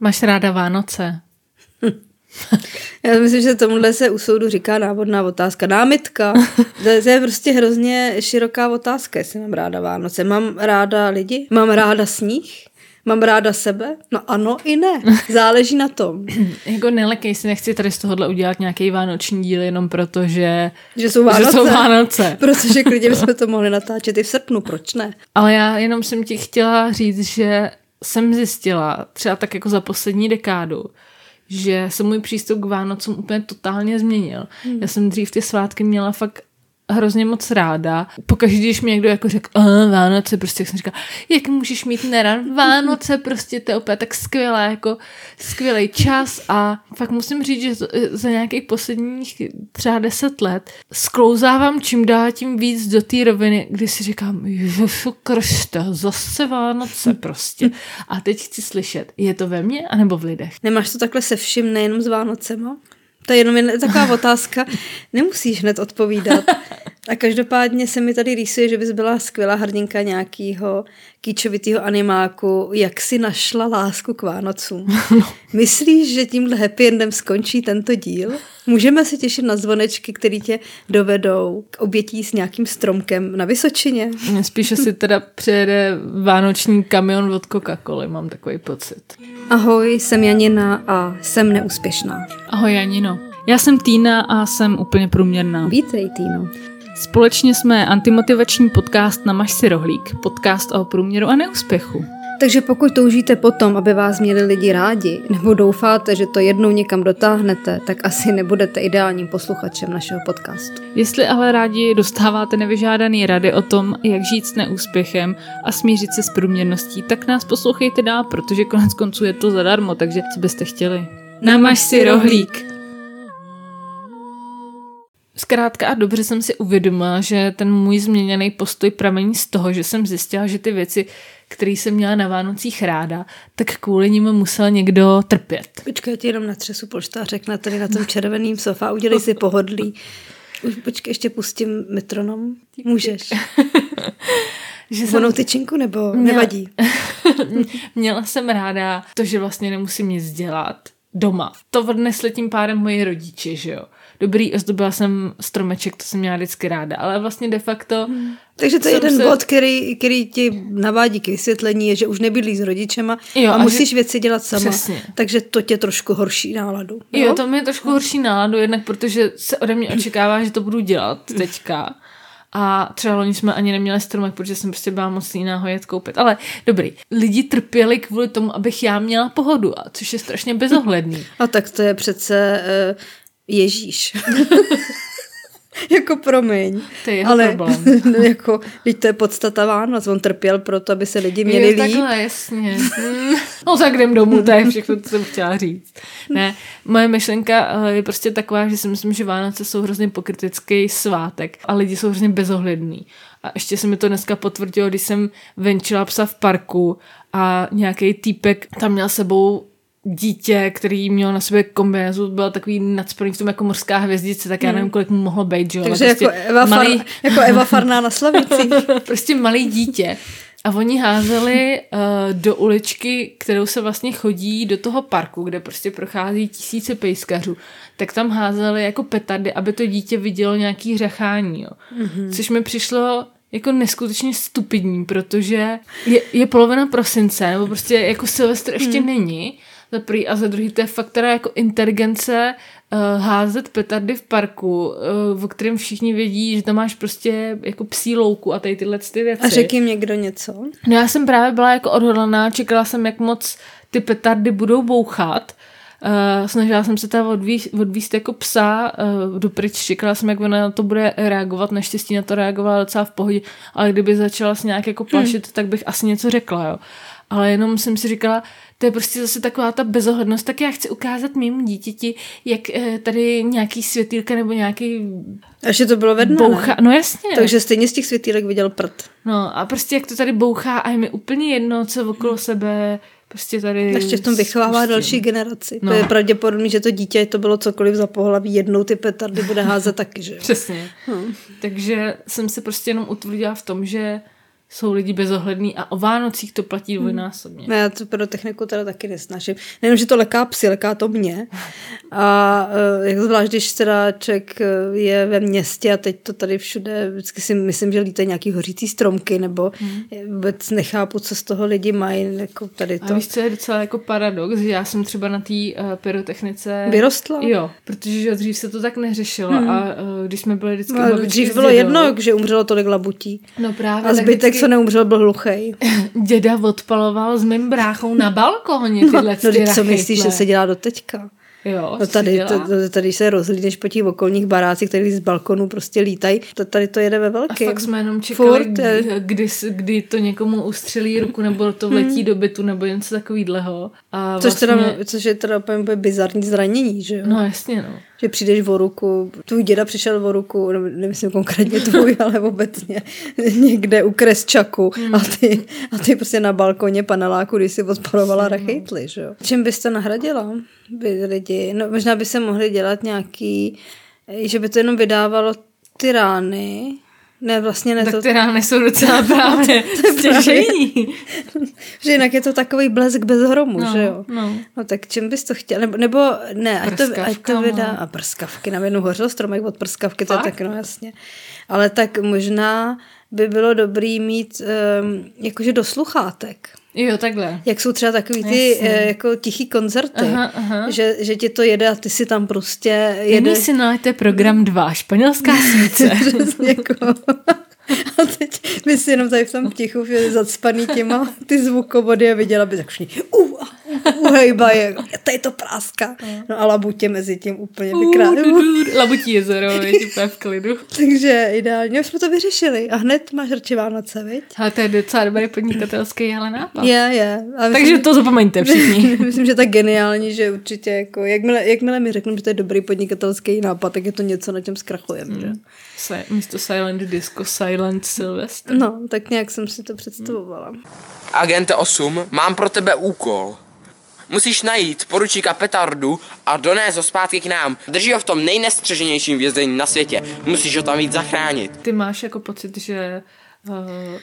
Máš ráda Vánoce? Já myslím, že tomuhle se u soudu říká návodná otázka. Námitka. To je, to je prostě hrozně široká otázka, jestli mám ráda Vánoce. Mám ráda lidi? Mám ráda sníh? Mám ráda sebe? No ano i ne. Záleží na tom. jako nelekej si, nechci tady z tohohle udělat nějaký vánoční díl jenom proto, že, že jsou Vánoce. Že jsou Vánoce. Protože klidně bychom to mohli natáčet i v srpnu, proč ne? Ale já jenom jsem ti chtěla říct, že jsem zjistila, třeba tak jako za poslední dekádu, že se můj přístup k Vánocům úplně totálně změnil. Hmm. Já jsem dřív ty svátky měla fakt hrozně moc ráda. Pokaždé, když mi někdo jako řekl, Vánoce, prostě jak jsem říkala, jak můžeš mít nerad Vánoce, prostě to je úplně tak skvělé, jako skvělý čas a fakt musím říct, že za nějakých posledních třeba deset let sklouzávám čím dál tím víc do té roviny, kdy si říkám, Ježišu Krista, zase Vánoce prostě. A teď chci slyšet, je to ve mně anebo v lidech? Nemáš to takhle se vším, nejenom s Vánocema? To je jenom jen taková otázka, nemusíš hned odpovídat. A každopádně se mi tady rýsuje, že bys byla skvělá hrdinka nějakého kýčovitého animáku, jak si našla lásku k Vánocům. Myslíš, že tímhle happy endem skončí tento díl? Můžeme se těšit na zvonečky, které tě dovedou k obětí s nějakým stromkem na Vysočině? Spíše si teda přijede vánoční kamion od Coca-Coly, mám takový pocit. Ahoj, jsem Janina a jsem neúspěšná. Ahoj Janino. Já jsem Týna a jsem úplně průměrná. Vítej, Týno. Společně jsme antimotivační podcast Namaž si rohlík, podcast o průměru a neúspěchu. Takže pokud toužíte potom, aby vás měli lidi rádi, nebo doufáte, že to jednou někam dotáhnete, tak asi nebudete ideálním posluchačem našeho podcastu. Jestli ale rádi dostáváte nevyžádaný rady o tom, jak žít s neúspěchem a smířit se s průměrností, tak nás poslouchejte dál, protože konec konců je to zadarmo, takže co byste chtěli? Namaž si rohlík! Zkrátka a dobře jsem si uvědomila, že ten můj změněný postoj pramení z toho, že jsem zjistila, že ty věci, které jsem měla na Vánocích ráda, tak kvůli nim musel někdo trpět. Počkej, já ti jenom natřesu polštářek na tady na tom červeným sofa, udělej si pohodlí. Už počkej, ještě pustím metronom. Můžeš. že jsem... tyčinku nebo měla... nevadí? měla jsem ráda to, že vlastně nemusím nic dělat doma. To odnesli tím pádem moji rodiče, že jo dobrý, ozdobila jsem stromeček, to jsem měla vždycky ráda, ale vlastně de facto... Hmm. Takže to je jeden se... bod, který, který ti navádí k vysvětlení, je, že už nebydlíš s rodičema jo, a, a musíš že... věci dělat sama. Přesně. Takže to tě trošku horší náladu. Jo, jo to mě trošku horší náladu, jednak protože se ode mě očekává, že to budu dělat teďka. A třeba loni jsme ani neměli stromek, protože jsem prostě byla moc jiná ho jet koupit. Ale dobrý, lidi trpěli kvůli tomu, abych já měla pohodu, a což je strašně bezohledný. A tak to je přece uh, Ježíš. jako promiň. To je jeho ale, problém. jako, teď to je podstata Vánoc. On trpěl proto, aby se lidi měli líp. takhle, jasně. no tak jdem domů, to je všechno, co jsem chtěla říct. Ne, moje myšlenka eh, je prostě taková, že si myslím, že Vánoce jsou hrozně pokritický svátek a lidi jsou hrozně bezohlední. A ještě se mi to dneska potvrdilo, když jsem venčila psa v parku a nějaký týpek tam měl sebou dítě, který měl na sobě kombinézu, byl takový nadspaný v tom jako morská hvězdice, tak já nevím, hmm. kolik mu mohlo být, že jo. Takže prostě jako, Eva malý... Far, jako Eva Farná na Slavici. prostě malý dítě. A oni házeli uh, do uličky, kterou se vlastně chodí do toho parku, kde prostě prochází tisíce pejskařů, tak tam házeli jako petardy, aby to dítě vidělo nějaký řachání, jo. Mm-hmm. Což mi přišlo jako neskutečně stupidní, protože je, je polovina prosince, nebo prostě jako Silvestr ještě mm. není za prvý a za druhý to je fakt teda jako inteligence uh, házet petardy v parku, uh, o kterém všichni vědí, že tam máš prostě jako psí louku a tady tyhle ty věci. A řekl jim někdo něco? No já jsem právě byla jako odhodlaná, čekala jsem, jak moc ty petardy budou bouchat, Uh, snažila jsem se tam odvíst, odvíst jako psa uh, dopryč, čekala jsem, jak ona na to bude reagovat, naštěstí na to reagovala docela v pohodě, ale kdyby začala s nějak jako plašit, hmm. tak bych asi něco řekla, jo. Ale jenom jsem si říkala, to je prostě zase taková ta bezohlednost, tak já chci ukázat mému dítěti, jak eh, tady nějaký světýlka nebo nějaký že to bylo ve dne, boucha. Ne? No jasně. Takže stejně z těch světýlek viděl prd. No a prostě jak to tady bouchá a je mi úplně jedno, co okolo hmm. sebe prostě tady... Ještě v tom vychovává spustím. další generaci. No. To je pravděpodobné, že to dítě to bylo cokoliv za pohlaví, jednou ty petardy bude házet taky, že Přesně. Hmm. Takže jsem se prostě jenom utvrdila v tom, že jsou lidi bezohlední a o Vánocích to platí dvojnásobně. No já tu pyrotechniku teda taky nesnažím. Nejenom, že to leká psy, leká to mě. A eh, jak zvlášť, když teda člověk eh, je ve městě a teď to tady všude, vždycky si myslím, že lítají nějaký hořící stromky, nebo Hmm. vůbec nechápu, co z toho lidi mají, jako tady A to. víš, co je docela jako paradox, že já jsem třeba na té uh, pyrotechnice... Vyrostla? Jo, protože že dřív se to tak neřešilo a uh, když jsme byli vždycky No, dřív bylo jedno, že umřelo tolik labutí. No právě, A tak zbytek, co neumřel, byl hluchej. děda odpaloval s mým bráchou na balkóně tyhle No, teď co myslíš, že se dělá do teďka? Jo, No tady, to, tady se rozhlídneš po těch okolních barácích, který z balkonů prostě lítají. To, tady to jede ve A velkém. fakt jsme jenom čekali, Furt, kdy, kdy, kdy to někomu ustřelí ruku, nebo to vletí do bytu, nebo něco takového. A Což, vlastně, teda, což je teda úplně bizarní zranění, že jo? No jasně, no. Že přijdeš o ruku, tvůj děda přišel o ruku, nebo nemyslím konkrétně tvůj, ale obecně někde u kresčaku Hmm. a, ty, a ty prostě na balkoně paneláku, když si odpalovala rachejtly, že jo? Čím bys to nahradila, by lidi? No možná by se mohli dělat nějaký, že by to jenom vydávalo ty rány, ne, vlastně ne Tak to, ty rány jsou docela právě stěžení. že jinak je to takový blesk bez hromu, No, že jo? no. No tak čím bys to chtěl? Nebo, nebo ne, ať to, ať to Prskavkama. vydá. A prskavky, na jednu hořel stromek od prskavky, to je Fakt? tak, no jasně. Ale tak možná by bylo dobrý mít um, jakože do sluchátek. Jo, takhle. Jak jsou třeba takový ty Jasně. eh, jako tichý koncerty, Aha, aha. Že, že ti to jede a ty si tam prostě Nyní jede. si nalijte program 2, španělská svíce. Jako. A teď by si jenom tady v tom tichu zacpaný těma ty zvukovody a viděla by tak všichni uh, uhejbají, tady to práská. No a labutě mezi tím úplně Uh, vykrát. Labutí jezero, je úplně v klidu. Takže ideálně už jsme to vyřešili. A hned máš radši Vánoce, viď? Ale to je docela dobrý podnikatelský ale nápad. Je, je. A Takže to zapomeňte všichni. Myslím, že tak geniální, že určitě jako, jakmile, jakmile mi řeknu, že to je dobrý podnikatelský nápad, tak je to něco, na čem zkrachujeme, že? Se, místo Silent Disco, Silent Sylvester. No, tak nějak jsem si to představovala. Agente 8, mám pro tebe úkol. Musíš najít poručíka Petardu a donést ho zpátky k nám. Drží ho v tom nejnestřeženějším vězení na světě. Musíš ho tam víc zachránit. Ty máš jako pocit, že uh,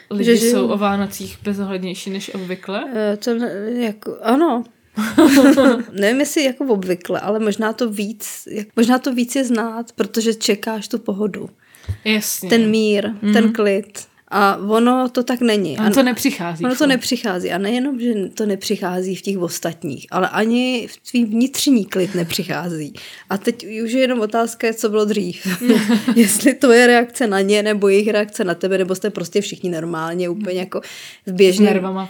lidi Že jsou o Vánocích bezohlednější než obvykle? Eh, To ne- jako, ano. Nevím, jestli jako obvykle, ale možná to víc, jak, možná to víc je znát, protože čekáš tu pohodu. Jasně. Ten mír, mm. ten klid. A ono to tak není. On A- to nepřichází. Ono to nepřichází. A nejenom, že to nepřichází v těch ostatních, ale ani v tvým vnitřní klid nepřichází. A teď už je jenom otázka, co bylo dřív. Jestli to je reakce na ně, nebo jejich reakce na tebe, nebo jste prostě všichni normálně, úplně jako v S běžném nervama.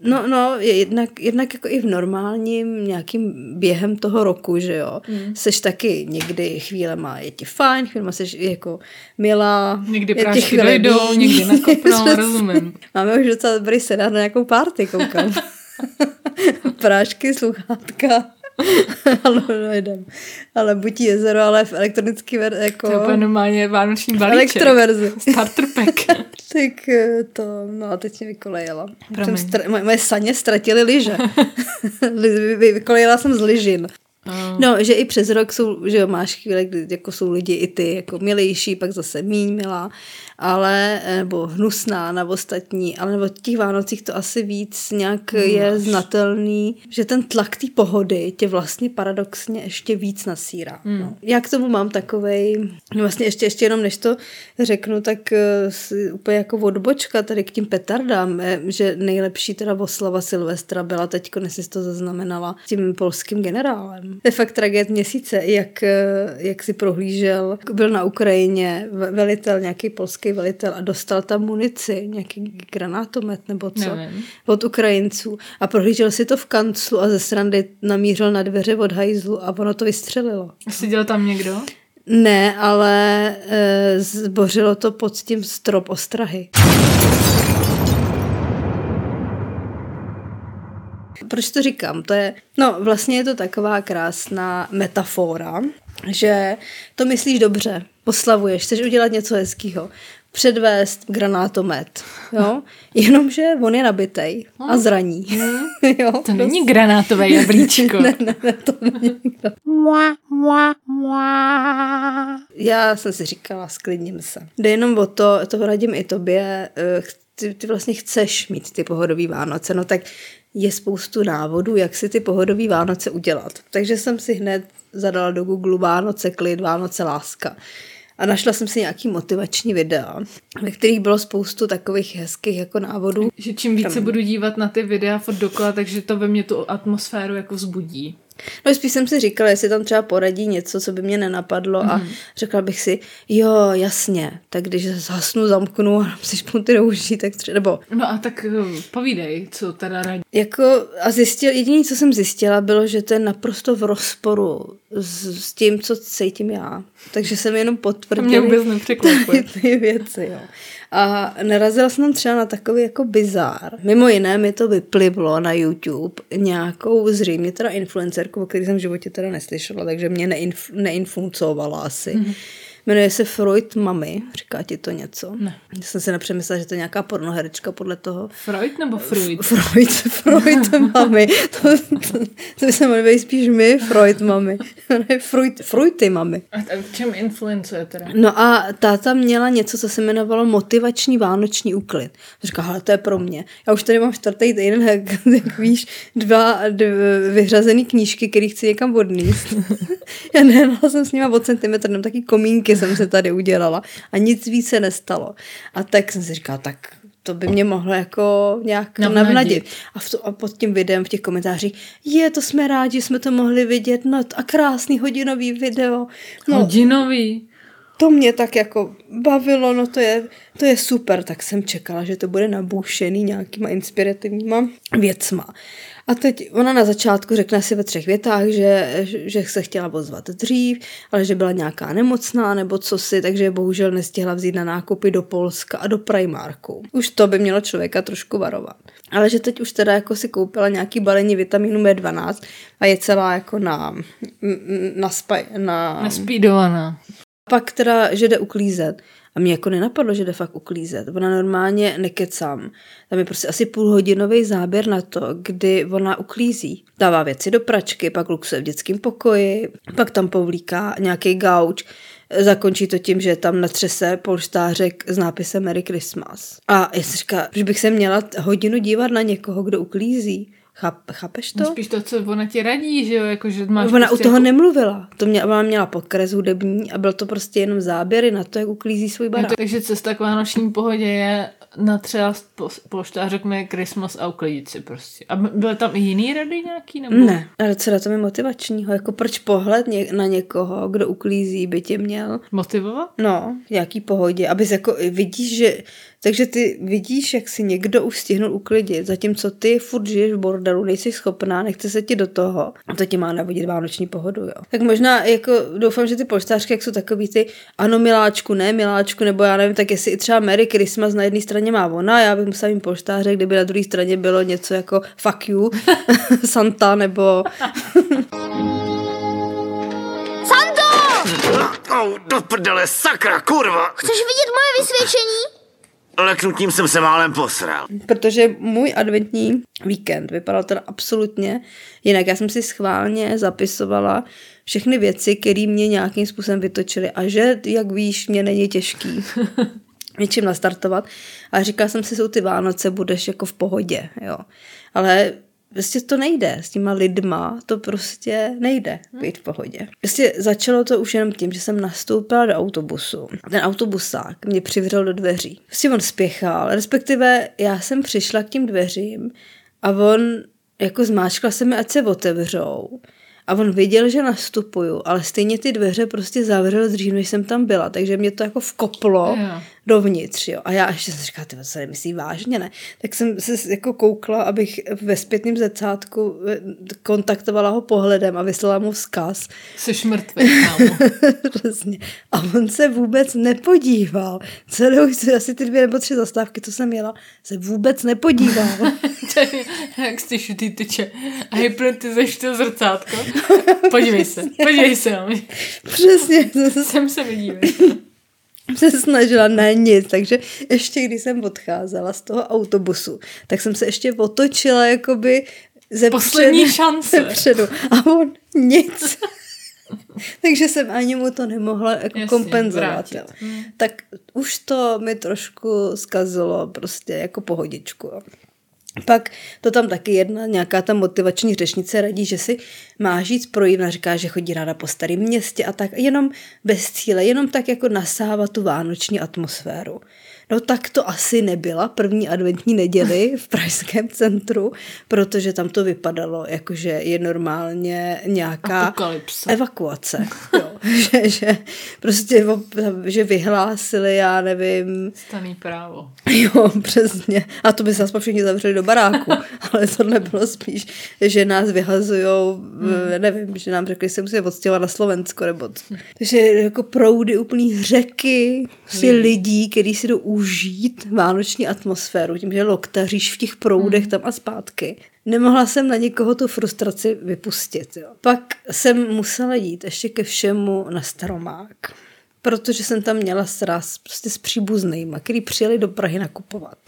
No, no, je jednak, jednak jako i v normálním nějakým během toho roku, že jo. Mm. Seš taky někdy chvílema je ti fajn, chvílema seš jako milá. Někdy prášky dojdou, někdy nakopnou, rozumím. Máme už docela dobrý senát na nějakou party, koukám. Prášky, sluchátka. ale no, jdem. Ale buď jezero, ale v elektronický ver, jako To je úplně normálně vánoční balíček. elektroverzi. Starter pack. tak eh, to, no a teď mě vykolejela. Stra- moje, moje saně ztratily lyže. Vykolejela jsem z lyžin. A- No, že i přes rok jsou, že máš chvíle, kdy jako jsou lidi i ty jako milejší, pak zase míň milá, ale, nebo hnusná na ostatní, ale nebo těch Vánocích to asi víc nějak je znatelný, že ten tlak té pohody tě vlastně paradoxně ještě víc nasírá. Hmm. No. Já k tomu mám takovej, vlastně ještě, ještě jenom než to řeknu, tak eh, si úplně jako odbočka tady k tím petardám, eh, že nejlepší teda oslava Silvestra byla teď, jestli jsi to zaznamenala, tím polským generálem. To je fakt tragéd měsíce, jak, eh, jak si prohlížel, byl na Ukrajině ve- velitel, nějaký polský velitel a dostal tam munici, nějaký granátomet nebo co, Nevím. od Ukrajinců a prohlížel si to v kanclu a ze srandy namířil na dveře od hajzlu a ono to vystřelilo. Seděl tam někdo? Ne, ale e, zbořilo to pod tím strop ostrahy. Proč to říkám? To je, no vlastně je to taková krásná metafora, že to myslíš dobře, poslavuješ, chceš udělat něco hezkého, předvést granátomet, jo? Jenomže on je nabitej a zraní. jo? To není granátové jablíčko. ne, ne, ne, to není. Já jsem si říkala, sklidním se. Jde jenom o to, to radím i tobě, eh, ty, ty vlastně chceš mít ty pohodový Vánoce, no tak je spoustu návodů, jak si ty pohodový Vánoce udělat. Takže jsem si hned zadala do Google Vánoce klid, Vánoce láska. A našla jsem si nějaký motivační videa, ve kterých bylo spoustu takových hezkých jako návodů. Že čím více Tam. budu dívat na ty videa furt dokola, takže to ve mně tu atmosféru jako vzbudí. No spíš jsem si říkala, jestli tam třeba poradí něco, co by mě nenapadlo mm-hmm. a mhm. řekla bych si, jo, jasně, tak když zhasnu, zamknu a si špunty do uší, tak třeba, nebo... No a tak eh, povídej, co teda radí. Jako a zjistil, jediné, co jsem zjistila, bylo, že to je naprosto v rozporu s, s tím, co cítím já. Takže jsem jenom potvrdila mě vůbec nepřekvapuje. ty věci, jo. A narazila jsem třeba na takový jako bizár. Mimo jiné mi to vyplivlo na YouTube nějakou zřejmě teda influencerku, o který jsem v životě teda neslyšela, takže mě neinf- neinfuncovala asi. Mm-hmm Jmenuje se Freud Mami. Říká ti to něco? Ne. Já jsem si nepřemyslela, že to je nějaká pornoherečka podle toho. Freud nebo Freud? Freud, Freud Mami. To, to, to by se jmenovali spíš my, Freud Mami. Freud, Freudy Mami. A v čem influencuje teda? No a táta měla něco, co se jmenovalo motivační vánoční úklid. Říká, ale to je pro mě. Já už tady mám čtvrtý týden, jak, jak víš, dva, dva vyhrazené knížky, které chci někam odníst. Já nehnala jsem s nima od centimetr, jenom taky komínky jsem se tady udělala a nic víc se nestalo. A tak jsem si říkala, tak to by mě mohlo jako nějak navnadit. navnadit. A, v to, a pod tím videem v těch komentářích, je, to jsme rádi, jsme to mohli vidět, no a krásný hodinový video. No, hodinový? To mě tak jako bavilo, no to je, to je super, tak jsem čekala, že to bude nabušený nějakýma inspirativníma věcma. A teď ona na začátku řekne si ve třech větách, že, že se chtěla pozvat dřív, ale že byla nějaká nemocná nebo co si, takže bohužel nestihla vzít na nákupy do Polska a do Primarku. Už to by mělo člověka trošku varovat. Ale že teď už teda jako si koupila nějaký balení vitamínu B12 a je celá jako na, na, spaj, na... Naspídovaná. Pak teda, že jde uklízet. A mě jako nenapadlo, že jde fakt uklízet. Ona normálně nekecám. Tam je prostě asi půlhodinový záběr na to, kdy ona uklízí. Dává věci do pračky, pak luxuje v dětském pokoji, pak tam povlíká nějaký gauč, zakončí to tím, že tam natřese polštářek s nápisem Merry Christmas. A já si říkám, že bych se měla hodinu dívat na někoho, kdo uklízí. Cháp, chápeš to? No spíš to, co ona ti radí, že jo, jako, že máš Ona prostě u toho jako... nemluvila. To mě, ona měla podkres hudební a byl to prostě jenom záběry na to, jak uklízí svůj barák. No, takže cesta k vánoční pohodě je natřást po, polštářek mi Christmas a uklidit si prostě. A byly tam i jiný rady nějaký? Nebo? Ne, ale co na tom je motivačního? Jako proč pohled ně, na někoho, kdo uklízí, by tě měl... Motivovat? No, nějaký pohodě. Abys jako vidíš, že takže ty vidíš, jak si někdo už stihnul uklidit, zatímco ty furt žiješ v bordelu, nejsi schopná, nechce se ti do toho a to ti má navodit vánoční pohodu, jo. Tak možná jako doufám, že ty poštářky, jak jsou takový ty ano miláčku, ne miláčku, nebo já nevím, tak jestli i třeba Merry Christmas na jedné straně má ona, já bych musela mít poštáře, kdyby na druhé straně bylo něco jako fuck you, Santa, nebo... Santo! Oh, do prdele, sakra, kurva! Chceš vidět moje vysvědčení? leknutím jsem se málem posral. Protože můj adventní víkend vypadal teda absolutně jinak. Já jsem si schválně zapisovala všechny věci, které mě nějakým způsobem vytočily a že, jak víš, mě není těžký něčím nastartovat. A říkala jsem si, jsou ty Vánoce, budeš jako v pohodě, jo. Ale Prostě to nejde s těma lidma, to prostě nejde být v pohodě. Prostě začalo to už jenom tím, že jsem nastoupila do autobusu. Ten autobusák mě přivřel do dveří. Prostě on spěchal, respektive já jsem přišla k těm dveřím a on jako zmáčkla se mi, ať se otevřou. A on viděl, že nastupuju, ale stejně ty dveře prostě zavřel dřív, než jsem tam byla, takže mě to jako vkoplo yeah. dovnitř, jo. A já ještě jsem říkala, ty se nemyslí vážně, ne? Tak jsem se jako koukla, abych ve zpětném zrcátku eh, kontaktovala ho pohledem a vyslala mu vzkaz. Jsi mrtvý, Přesně. A on se vůbec nepodíval. Celou, asi ty dvě nebo tři zastávky, co jsem jela, se vůbec nepodíval. Jak jsi šutý tyče. A hypnotizuješ to zrcátko. Podívej se, podívej se. Přesně. Jsem se vidíme. se snažila na nic, takže ještě když jsem odcházela z toho autobusu, tak jsem se ještě otočila jakoby ze Poslední před, šance. Předu. A on nic. Takže jsem ani mu to nemohla jako Jasně, kompenzovat. Jo. Tak už to mi trošku zkazilo prostě jako pohodičku. Pak to tam taky jedna nějaká ta motivační řečnice radí, že si má žít projít, říká, že chodí ráda po starém městě a tak, jenom bez cíle, jenom tak jako nasávat tu vánoční atmosféru. No tak to asi nebyla první adventní neděli v pražském centru, protože tam to vypadalo jako, že je normálně nějaká Apokalypsa. evakuace. Jo. že, že prostě že vyhlásili, já nevím, Staný právo. Jo, přesně. A to by se aspoň všichni zavřeli do baráku. Ale tohle bylo spíš, že nás vyhazujou, hmm. nevím, že nám řekli, že se musíme odstěhovat na Slovensko, nebo co. Takže jako proudy úplný řeky, prostě lidí, kteří si jdou užít vánoční atmosféru, tím, že loktaříš v těch proudech tam a zpátky. Nemohla jsem na někoho tu frustraci vypustit. Jo. Pak jsem musela jít ještě ke všemu na Staromák protože jsem tam měla sraz prostě s příbuznýma, který přijeli do Prahy nakupovat.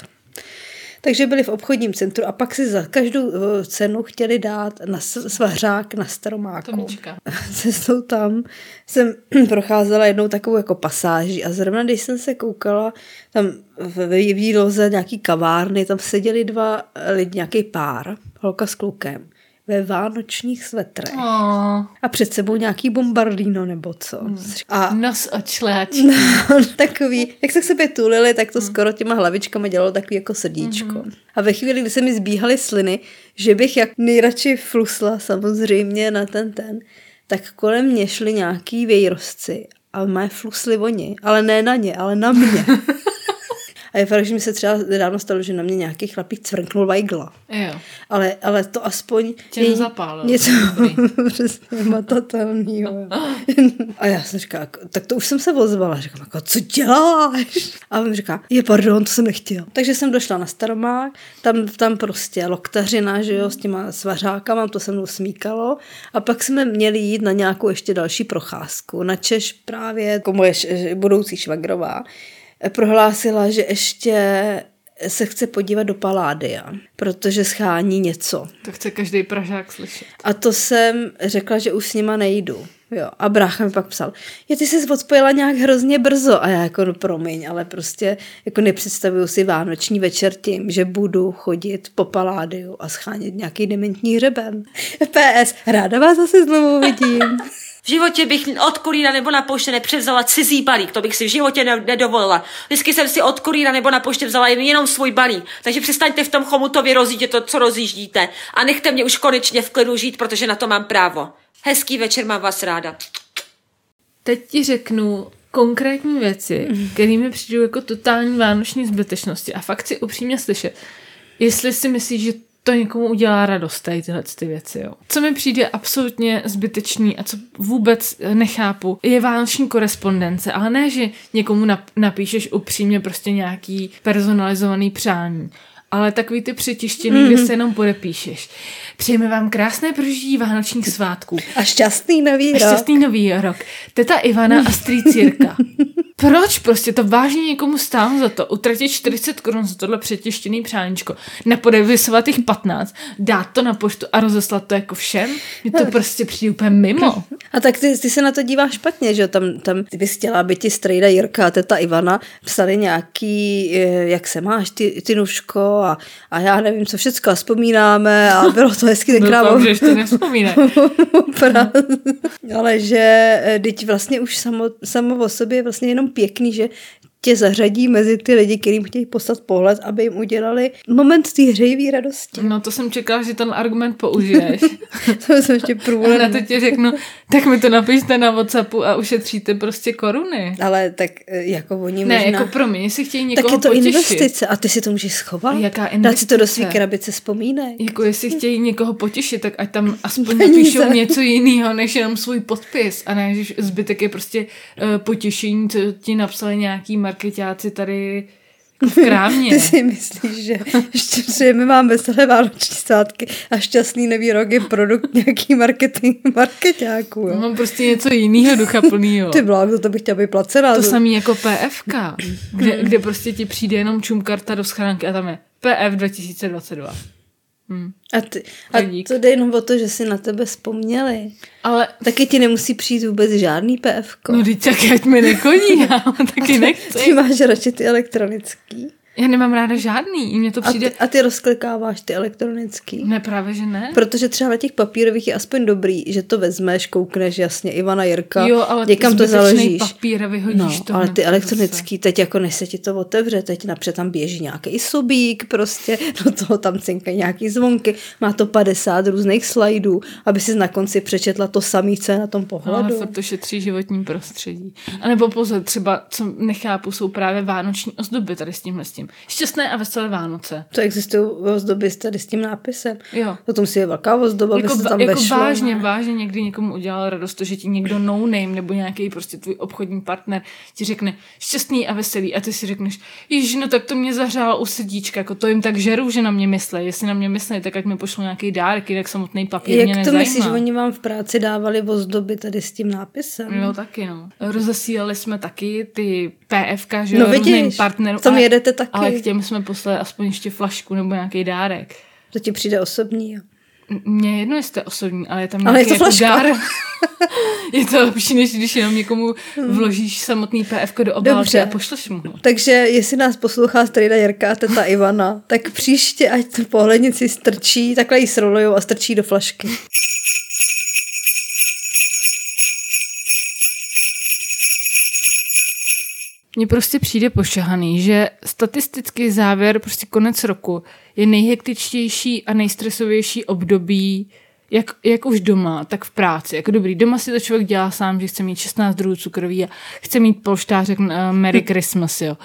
Takže byli v obchodním centru a pak si za každou eh, cenu chtěli dát na svařák na Staromáku. Tomička. Cestou tam jsem procházela jednou takovou jako pasáží a zrovna když jsem se koukala tam v v výloze nějaký kavárny, tam seděli dva lidi, nějaký pár, holka s klukem, ve vánočních svetrech. Oh, A před sebou nějaký bombardino nebo co. A nos od šlehačky. No, takový, jak se k sobě tulili, tak to skoro těma hlavičkama dělalo takový jako srdíčko. A ve chvíli, kdy se mi zbíhaly sliny, že bych jak nejradši flusla samozřejmě na ten ten, tak kolem mě šli nějaký vejrozci a mé flusli oni, ale ne na ně, ale na mě. A je fakt, že mi se třeba nedávno stalo, že na mě nějaký chlapík cvrknul vajgla. Jo. Ale, ale to aspoň Tě je nezapálilo. něco přesně matatelného. A já jsem říkala, jako, tak to už jsem se ozvala. Říkám, jako, co děláš? A on říká, je pardon, to jsem nechtěl. Takže jsem došla na Staromák, tam, tam prostě loktařina, že jo, s těma svařákama, to se mnou smíkalo. A pak jsme měli jít na nějakou ještě další procházku. Na Češ právě, jako moje budoucí švagrová, prohlásila, že ještě se chce podívat do Paládia, protože schání něco. To chce každý Pražák slyšet. A to jsem řekla, že už s nima nejdu. Jo. A brácha mi pak psal, je ty jsi odpojila nějak hrozně brzo. A já jako, no promiň, ale prostě jako nepředstavuju si vánoční večer tím, že budu chodit po paládiu a schánět nějaký dementní hřeben. PS, ráda vás zase znovu vidím. V životě bych od kurýra nebo na poště nepřevzala cizí balík, to bych si v životě ne- nedovolila. Vždycky jsem si od kurýra nebo na poště vzala jen, jenom svůj balík. Takže přestaňte v tom chomutově rozjíždět to, co rozjíždíte. A nechte mě už konečně v klidu žít, protože na to mám právo. Hezký večer, mám vás ráda. Teď ti řeknu konkrétní věci, které mi přijdou jako totální vánoční zbytečnosti a fakt si upřímně slyšet, jestli si myslíš, že to někomu udělá radost, tady tyhle ty věci. Jo. Co mi přijde absolutně zbytečný a co vůbec nechápu, je vánoční korespondence, ale ne, že někomu nap- napíšeš upřímně prostě nějaký personalizovaný přání, ale takový ty přetištěný, mm. kde se jenom podepíšeš. Přejeme vám krásné prožití vánočních svátků. A šťastný nový A rok. šťastný nový rok. Teta Ivana a strýc Jirka. Proč prostě to vážně někomu stálo za to utratit 40 korun za tohle přetištěný přáníčko, napodepisovat jich 15, dát to na poštu a rozeslat to jako všem? Mně to prostě přijde úplně mimo. A tak ty, ty se na to díváš špatně, že? Tam, tam ty bys chtěla, aby ti strejda Jirka a teta Ivana psali nějaký, eh, jak se máš, ty, ty nuško a, a já nevím, co všecko a vzpomínáme a bylo to hezky tenkrát. Doufám, že ještě nevzpomínej. Pra- Ale že eh, teď vlastně už samo, samo o sobě je vlastně jenom pěkný, že tě zařadí mezi ty lidi, kterým chtějí poslat pohled, aby jim udělali moment té hřejivé radosti. No to jsem čekala, že ten argument použiješ. to jsem ještě A na to ti řeknu, tak mi to napište na Whatsappu a ušetříte prostě koruny. Ale tak eh, jako oni Ne, možná... jako pro mě, jestli chtějí tak někoho je to potěšit. investice a ty si to můžeš schovat. Jaká Dát si to do investice? své krabice vzpomínek. Jako jestli chtějí někoho potěšit, tak ať tam aspoň Peníze. napíšou něco jiného, než jenom svůj podpis. A ne, že zbytek je prostě uh, potěšení, co ti napsali nějaký marketáci tady jako v krámě. Ty si myslíš, že ještě přejeme vám veselé vánoční svátky a šťastný nový rok je produkt nějaký marketing marketáků. Jo? Mám prostě něco jiného ducha plnýho. Ty bláho, to bych chtěla být placená. To samý jako PFK, kde, kde prostě ti přijde jenom čumkarta do schránky a tam je PF 2022. A, ty, a dík. to jde jenom o to, že si na tebe vzpomněli. Ale Taky ti nemusí přijít vůbec žádný PFko. no teď tak ať mi nekodí, já taky ty nechci. máš radši ty elektronický. Já nemám ráda žádný, mně to A přijde... ty, a ty rozklikáváš ty elektronický. Ne, právě, že ne. Protože třeba na těch papírových je aspoň dobrý, že to vezmeš, koukneš jasně Ivana Jirka, Jo, ale někam to založíš. papír a vyhodíš No, to ale ty zase. elektronický, teď jako než se ti to otevře, teď napřed tam běží nějaký subík prostě, do toho tam cinkají nějaký zvonky, má to 50 různých slajdů, aby si na konci přečetla to samé, co je na tom ale pohledu. furt to šetří životní prostředí. A nebo pozor, třeba, co nechápu, jsou právě vánoční ozdoby tady s tímhle s tím. Šťastné a veselé Vánoce. To existují ozdoby s tady s tím nápisem. Jo. Potom si je velká ozdoba, Jako, se tam jako vešlo. vážně, vážně někdy někomu udělal radost to, že ti někdo no name nebo nějaký prostě tvůj obchodní partner ti řekne šťastný a veselý a ty si řekneš, ježiš, no tak to mě zahřálo u srdíčka, jako to jim tak žeru, že na mě myslí. Jestli na mě myslí, tak ať mi pošlo nějaký dárek, jinak samotný papír mě Jak to nezajímá. myslíš, že oni vám v práci dávali ozdoby tady s tím nápisem? Jo, taky no. Rozesílali jsme taky ty PFK, že No vidíš, různým partnerům. v tom ale- jedete taky. Ale k těm jsme poslali aspoň ještě flašku nebo nějaký dárek. To ti přijde osobní, jo. Mně je jedno, jestli to je osobní, ale je tam Ale je nějaký to jako flaška. dár. je to lepší, než když jenom někomu vložíš samotný PF do obálky Dobře. a pošleš mu ho. Takže jestli nás poslouchá strejda Jirka a teta Ivana, tak příště ať tu pohlednici strčí, takhle ji srolujou a strčí do flašky. Mně prostě přijde pošahaný, že statistický závěr, prostě konec roku, je nejhektičtější a nejstresovější období, jak, jak už doma, tak v práci. Jako dobrý, doma si to člověk dělá sám, že chce mít 16 druhů cukroví a chce mít polštářek uh, Merry Christmas, jo.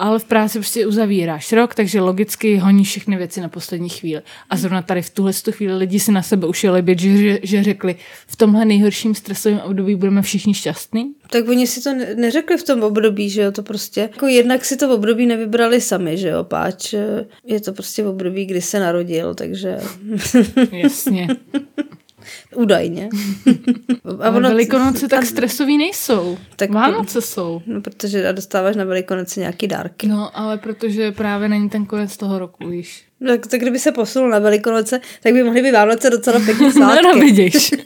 Ale v práci prostě uzavíráš rok, takže logicky honíš všechny věci na poslední chvíli. A zrovna tady v tuhle tu chvíli lidi si na sebe ušili být, že, že, řekli, v tomhle nejhorším stresovém období budeme všichni šťastní. Tak oni si to ne- neřekli v tom období, že jo, to prostě, jako jednak si to období nevybrali sami, že jo, páč eh, je to prostě období, kdy se narodil, takže Jasně. údajně. A ono, Velikonoce tak a- stresový nejsou. Tak- Vánoce jsou. No, protože dostáváš na Velikonoce nějaký dárky. No, ale protože právě není ten konec toho roku, víš. Tak, tak kdyby se posunul na Velikonoce, tak by mohly být Vánoce docela pěkný svátky. No, no, vidíš.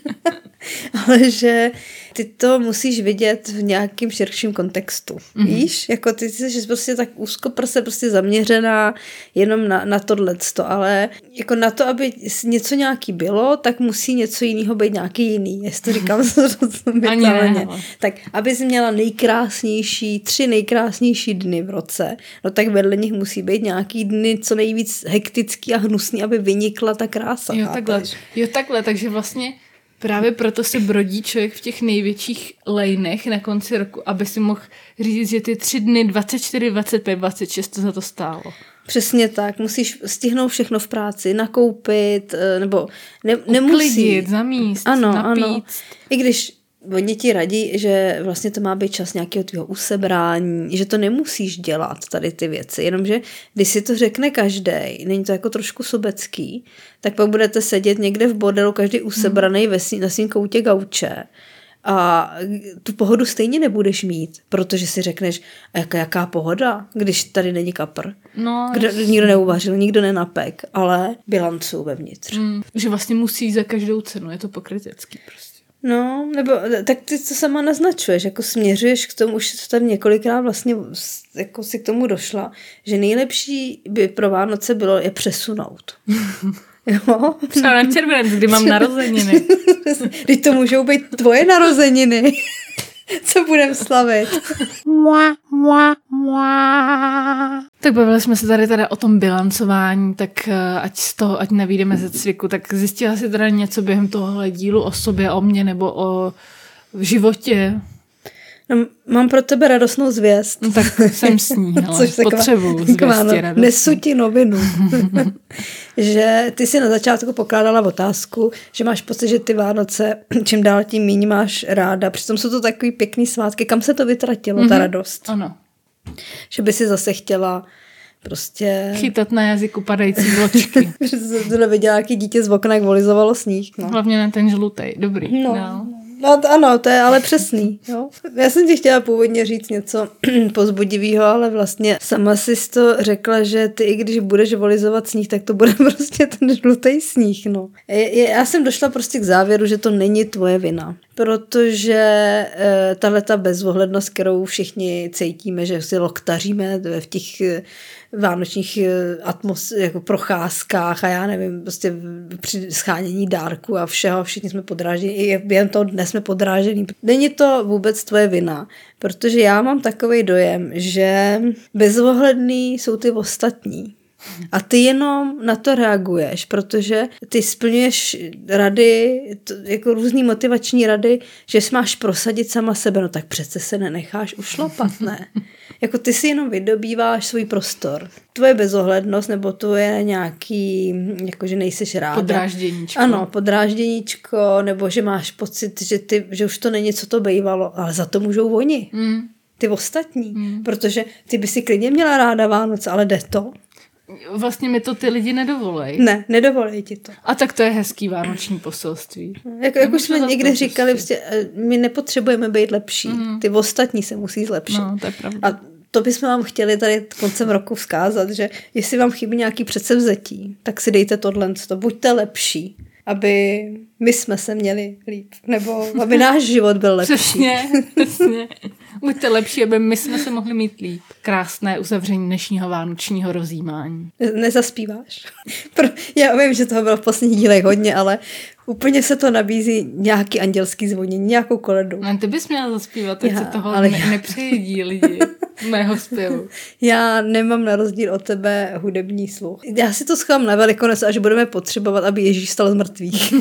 ale že ty to musíš vidět v nějakým širším kontextu. Mhm. Mm-hmm. Víš? Jako ty jsi prostě tak úzkoprse prostě zaměřená jenom na, na tohleto, ale jako na to, aby něco nějaký bylo, tak musí něco jiného být nějaký jiný, jestli to říkám zrozumitelně. ale. Tak, abys měla nejkrásnější, tři nejkrásnější dny v roce, no tak vedle nich musí být nějaký dny co nejvíc hektický a hnusný, aby vynikla ta krása. Jo, takhle. Jo, takhle, takže vlastně právě proto se brodí člověk v těch největších lejnech na konci roku, aby si mohl říct, že ty tři dny 24, 25, 26 to za to stálo. Přesně tak, musíš stihnout všechno v práci, nakoupit, eh, nebo ne, nemusí. Uklidit, zamíst, ano, napít. ano. I když oni ti radí, že vlastně to má být čas nějakého tvého usebrání, že to nemusíš dělat tady ty věci, jenomže když si to řekne každý, není to jako trošku sobecký, tak pak budete sedět někde v bordelu, každý usebraný ve svý, na svým koutě gauče a tu pohodu stejně nebudeš mít, protože si řekneš, jaká, jaká pohoda, když tady není kapr. No, Kdo, nikdo neuvařil, nikdo nenapek, ale bilancu vevnitř. Mm, že vlastně musí za každou cenu, je to pokrytecký prostě. No, nebo tak ty to sama naznačuješ, jako směřuješ k tomu, už to tady několikrát vlastně jako si k tomu došla, že nejlepší by pro Vánoce bylo je přesunout. jo? Třeba na červenec, kdy mám narozeniny. Teď to můžou být tvoje narozeniny. Co budem slavit? Tak bavili jsme se tady teda o tom bilancování, tak eh, ať z toho, ať nevídeme ze cviku, tak zjistila si teda něco během tohohle dílu o sobě, o mně nebo o v životě. No, mám pro tebe radostnou zvěst. No, tak jsem s ní, ale Což potřebuju zvěstě Váno- radostnou. Nesu ti novinu. že ty si na začátku pokládala otázku, že máš pocit, že ty Vánoce čím dál tím méně máš ráda. Přitom jsou to takový pěkný svátky. Kam se to vytratilo, mm-hmm. ta radost? Ano. Že by si zase chtěla prostě... Chytat na jazyku padající vločky. Že jsi tohle viděla, jaký dítě z okna, jak volizovalo sníh. No. Hlavně na ten žlutej. Dobrý. No. no. No, to, ano, to je ale přesný. Jo? Já jsem ti chtěla původně říct něco pozbudivého, ale vlastně sama si to řekla, že ty i když budeš volizovat sníh, tak to bude prostě ten žlutý sníh. No. Já jsem došla prostě k závěru, že to není tvoje vina. Protože e, tahle ta bezohlednost, kterou všichni cítíme, že si loktaříme v těch e, vánočních eh, atmos, jako procházkách a já nevím, prostě při schánění dárku a všeho, všichni jsme podráženi, i během toho dne jsme podrážení. Není to vůbec tvoje vina, protože já mám takový dojem, že bezohledný jsou ty ostatní. A ty jenom na to reaguješ, protože ty splňuješ rady, to, jako různý motivační rady, že máš prosadit sama sebe, no tak přece se nenecháš ušlapat, ne? Jako ty si jenom vydobýváš svůj prostor. Tvoje bezohlednost nebo tvoje nějaký, jako že nejseš ráda. Podrážděníčko. Ano, podrážděníčko, nebo že máš pocit, že, ty, že už to není, co to bývalo, ale za to můžou oni. Mm. Ty ostatní. Mm. Protože ty by si klidně měla ráda Vánoce, ale jde to? Vlastně mi to ty lidi nedovolej. Ne, nedovolej ti to. A tak to je hezký vánoční poselství. Jako, jak už jsme někdy říkali, prostě, eh, my nepotřebujeme být lepší. Mm. Ty ostatní se musí zlepšit. No, to je pravda. A to bychom vám chtěli tady koncem roku vzkázat, že jestli vám chybí nějaký předsevzetí, tak si dejte tohle, to buďte lepší, aby my jsme se měli líp, nebo aby náš život byl lepší. Přesně, přesně. Buďte lepší, aby my jsme se mohli mít líp. Krásné uzavření dnešního vánočního rozjímání. Nezaspíváš? Já vím, že toho bylo v posledních dílech hodně, ale úplně se to nabízí nějaký andělský zvonění, nějakou koledu. No, ty bys měla zaspívat, teď se toho ale ne- já... nepřejedí lidi mého zpěvu. Já nemám na rozdíl od tebe hudební sluch. Já si to schovám na velikonoc, až budeme potřebovat, aby Ježíš stal z mrtvých.